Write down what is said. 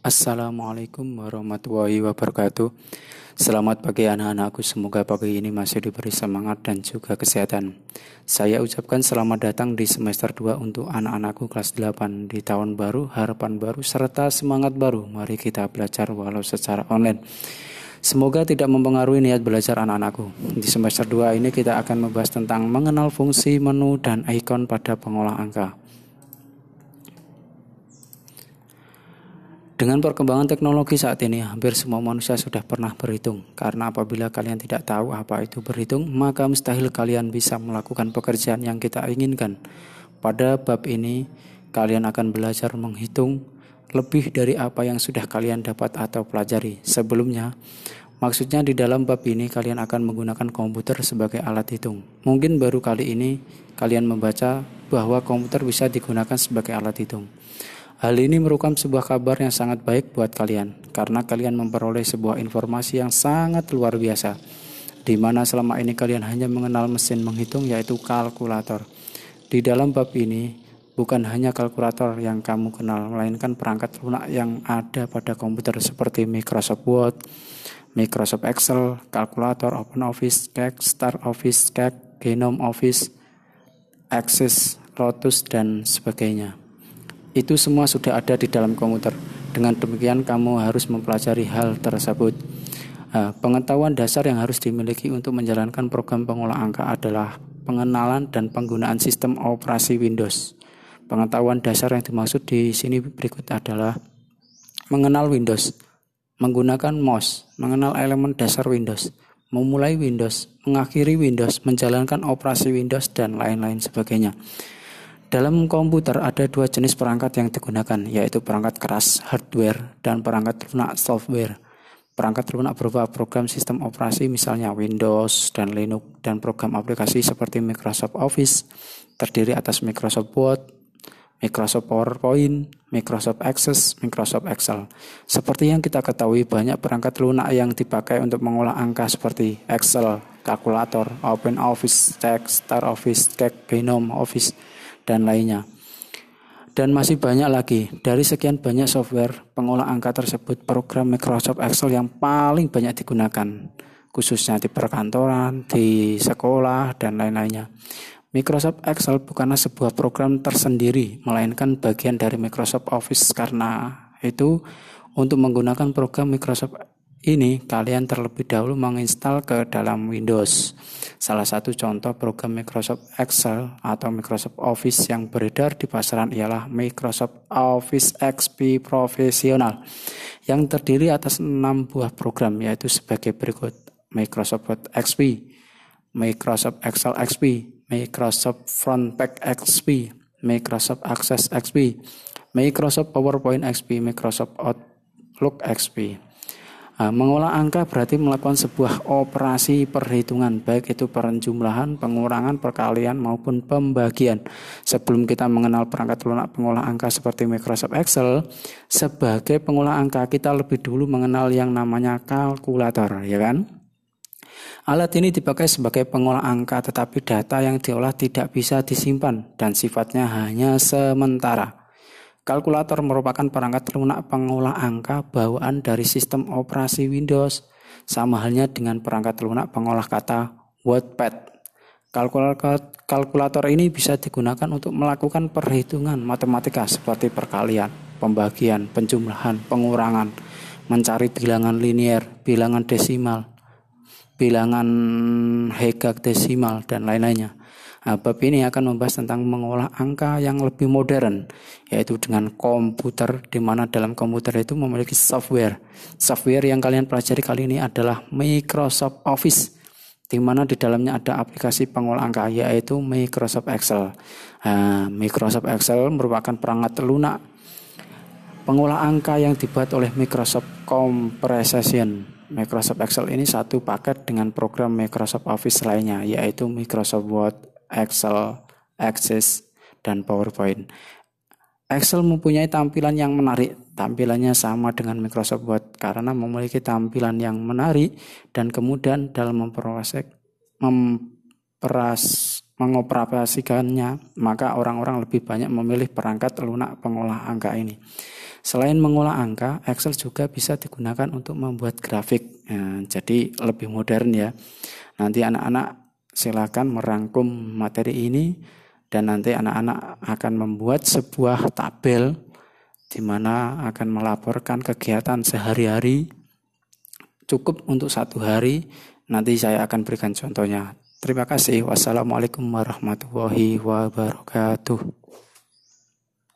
Assalamualaikum warahmatullahi wabarakatuh. Selamat pagi anak-anakku, semoga pagi ini masih diberi semangat dan juga kesehatan. Saya ucapkan selamat datang di semester 2 untuk anak-anakku kelas 8 di tahun baru, harapan baru, serta semangat baru. Mari kita belajar walau secara online. Semoga tidak mempengaruhi niat belajar anak-anakku. Di semester 2 ini kita akan membahas tentang mengenal fungsi, menu, dan ikon pada pengolah angka. Dengan perkembangan teknologi saat ini, hampir semua manusia sudah pernah berhitung. Karena apabila kalian tidak tahu apa itu berhitung, maka mustahil kalian bisa melakukan pekerjaan yang kita inginkan. Pada bab ini, kalian akan belajar menghitung lebih dari apa yang sudah kalian dapat atau pelajari sebelumnya. Maksudnya di dalam bab ini kalian akan menggunakan komputer sebagai alat hitung. Mungkin baru kali ini kalian membaca bahwa komputer bisa digunakan sebagai alat hitung. Hal ini merupakan sebuah kabar yang sangat baik buat kalian, karena kalian memperoleh sebuah informasi yang sangat luar biasa, di mana selama ini kalian hanya mengenal mesin menghitung, yaitu kalkulator. Di dalam bab ini, bukan hanya kalkulator yang kamu kenal, melainkan perangkat lunak yang ada pada komputer seperti Microsoft Word, Microsoft Excel, kalkulator, OpenOffice, Calc, Star Office, Calc, Genome Office, Access, Lotus, dan sebagainya. Itu semua sudah ada di dalam komputer. Dengan demikian kamu harus mempelajari hal tersebut. Uh, pengetahuan dasar yang harus dimiliki untuk menjalankan program pengolah angka adalah pengenalan dan penggunaan sistem operasi Windows. Pengetahuan dasar yang dimaksud di sini berikut adalah mengenal Windows, menggunakan mouse, mengenal elemen dasar Windows, memulai Windows, mengakhiri Windows, menjalankan operasi Windows, dan lain-lain sebagainya. Dalam komputer ada dua jenis perangkat yang digunakan, yaitu perangkat keras hardware dan perangkat lunak software. Perangkat lunak berupa program sistem operasi misalnya Windows dan Linux dan program aplikasi seperti Microsoft Office terdiri atas Microsoft Word, Microsoft PowerPoint, Microsoft Access, Microsoft Excel. Seperti yang kita ketahui banyak perangkat lunak yang dipakai untuk mengolah angka seperti Excel, kalkulator, Open Office, Text, Star Office, Calc, Genome Office, dan lainnya. Dan masih banyak lagi. Dari sekian banyak software pengolah angka tersebut, program Microsoft Excel yang paling banyak digunakan, khususnya di perkantoran, di sekolah, dan lain-lainnya. Microsoft Excel bukanlah sebuah program tersendiri, melainkan bagian dari Microsoft Office karena itu untuk menggunakan program Microsoft ini kalian terlebih dahulu menginstal ke dalam Windows. Salah satu contoh program Microsoft Excel atau Microsoft Office yang beredar di pasaran ialah Microsoft Office XP Professional yang terdiri atas enam buah program yaitu sebagai berikut Microsoft Word XP, Microsoft Excel XP, Microsoft Frontpage XP, Microsoft Access XP, Microsoft PowerPoint XP, Microsoft Outlook XP. Nah, mengolah angka berarti melakukan sebuah operasi perhitungan, baik itu penjumlahan, pengurangan, perkalian maupun pembagian. Sebelum kita mengenal perangkat lunak pengolah angka seperti Microsoft Excel, sebagai pengolah angka kita lebih dulu mengenal yang namanya kalkulator, ya kan? Alat ini dipakai sebagai pengolah angka, tetapi data yang diolah tidak bisa disimpan dan sifatnya hanya sementara. Kalkulator merupakan perangkat lunak pengolah angka bawaan dari sistem operasi Windows, sama halnya dengan perangkat lunak pengolah kata WordPad. Kalkulator ini bisa digunakan untuk melakukan perhitungan matematika seperti perkalian, pembagian, penjumlahan, pengurangan, mencari bilangan linier, bilangan desimal, bilangan hexadesimal, dan lain-lainnya. Nah, bab ini akan membahas tentang mengolah angka yang lebih modern, yaitu dengan komputer, di mana dalam komputer itu memiliki software. Software yang kalian pelajari kali ini adalah Microsoft Office, di mana di dalamnya ada aplikasi pengolah angka, yaitu Microsoft Excel. Nah, Microsoft Excel merupakan perangkat lunak pengolah angka yang dibuat oleh Microsoft Compression. Microsoft Excel ini satu paket dengan program Microsoft Office lainnya, yaitu Microsoft Word, Excel, Access, dan PowerPoint. Excel mempunyai tampilan yang menarik. Tampilannya sama dengan Microsoft Word karena memiliki tampilan yang menarik dan kemudian dalam memproses memperas, mengoperasikannya, maka orang-orang lebih banyak memilih perangkat lunak pengolah angka ini. Selain mengolah angka, Excel juga bisa digunakan untuk membuat grafik. Nah, jadi lebih modern ya. Nanti anak-anak silakan merangkum materi ini dan nanti anak-anak akan membuat sebuah tabel di mana akan melaporkan kegiatan sehari-hari cukup untuk satu hari. Nanti saya akan berikan contohnya. Terima kasih. Wassalamualaikum warahmatullahi wabarakatuh.